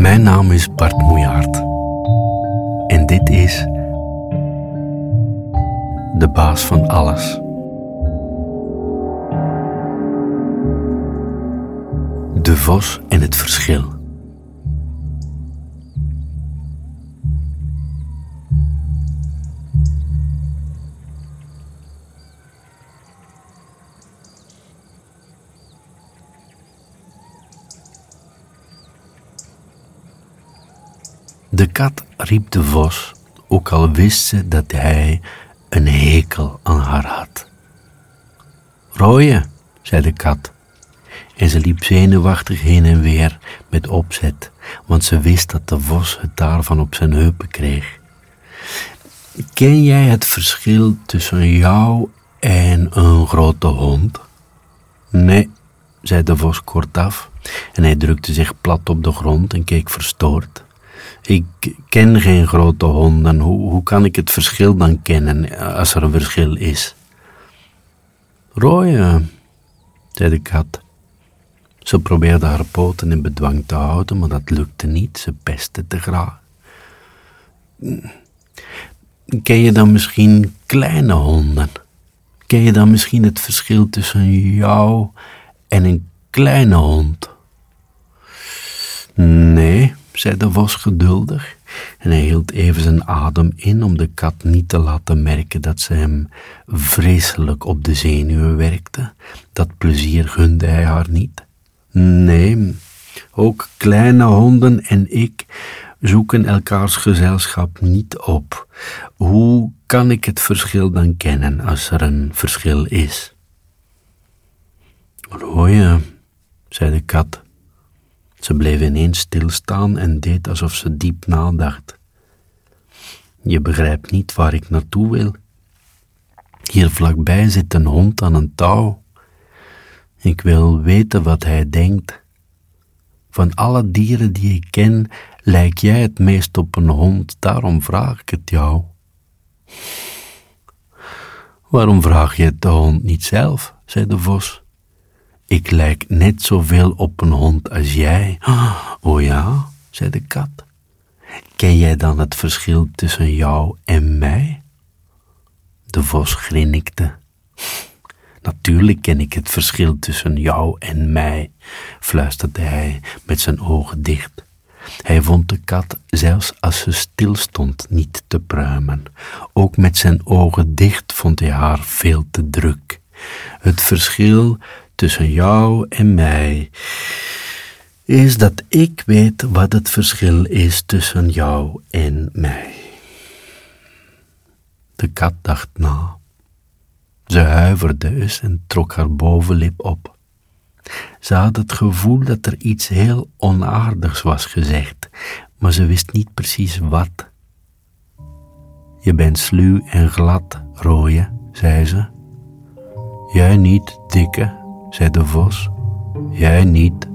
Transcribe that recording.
Mijn naam is Bart Moejaard. En dit is de baas van alles. De vos en het verschil. De kat riep de vos, ook al wist ze dat hij een hekel aan haar had. Rooie, zei de kat. En ze liep zenuwachtig heen en weer met opzet, want ze wist dat de vos het daarvan op zijn heupen kreeg. Ken jij het verschil tussen jou en een grote hond? Nee, zei de vos kortaf, en hij drukte zich plat op de grond en keek verstoord. Ik ken geen grote honden. Hoe, hoe kan ik het verschil dan kennen als er een verschil is? Rooie, zei de kat. Ze probeerde haar poten in bedwang te houden, maar dat lukte niet. Ze pestte te graag. Ken je dan misschien kleine honden? Ken je dan misschien het verschil tussen jou en een kleine hond? Nee, de vos geduldig, en hij hield even zijn adem in om de kat niet te laten merken dat ze hem vreselijk op de zenuwen werkte. Dat plezier gunde hij haar niet. Nee, ook kleine honden en ik zoeken elkaars gezelschap niet op. Hoe kan ik het verschil dan kennen als er een verschil is? Rooie, zei de kat. Ze bleef ineens stilstaan en deed alsof ze diep nadacht. Je begrijpt niet waar ik naartoe wil. Hier vlakbij zit een hond aan een touw. Ik wil weten wat hij denkt. Van alle dieren die ik ken, lijk jij het meest op een hond, daarom vraag ik het jou. Waarom vraag je het de hond niet zelf? zei de vos. Ik lijk net zoveel op een hond als jij. Oh ja, zei de kat. Ken jij dan het verschil tussen jou en mij? De vos grinnikte. Natuurlijk ken ik het verschil tussen jou en mij, fluisterde hij met zijn ogen dicht. Hij vond de kat, zelfs als ze stilstond, niet te pruimen. Ook met zijn ogen dicht vond hij haar veel te druk. Het verschil tussen jou en mij is dat ik weet wat het verschil is tussen jou en mij. De kat dacht na. Ze huiverde eens en trok haar bovenlip op. Ze had het gevoel dat er iets heel onaardigs was gezegd, maar ze wist niet precies wat. Je bent sluw en glad, rooie, zei ze. Jij niet, dikke, zei de vos. Jij niet,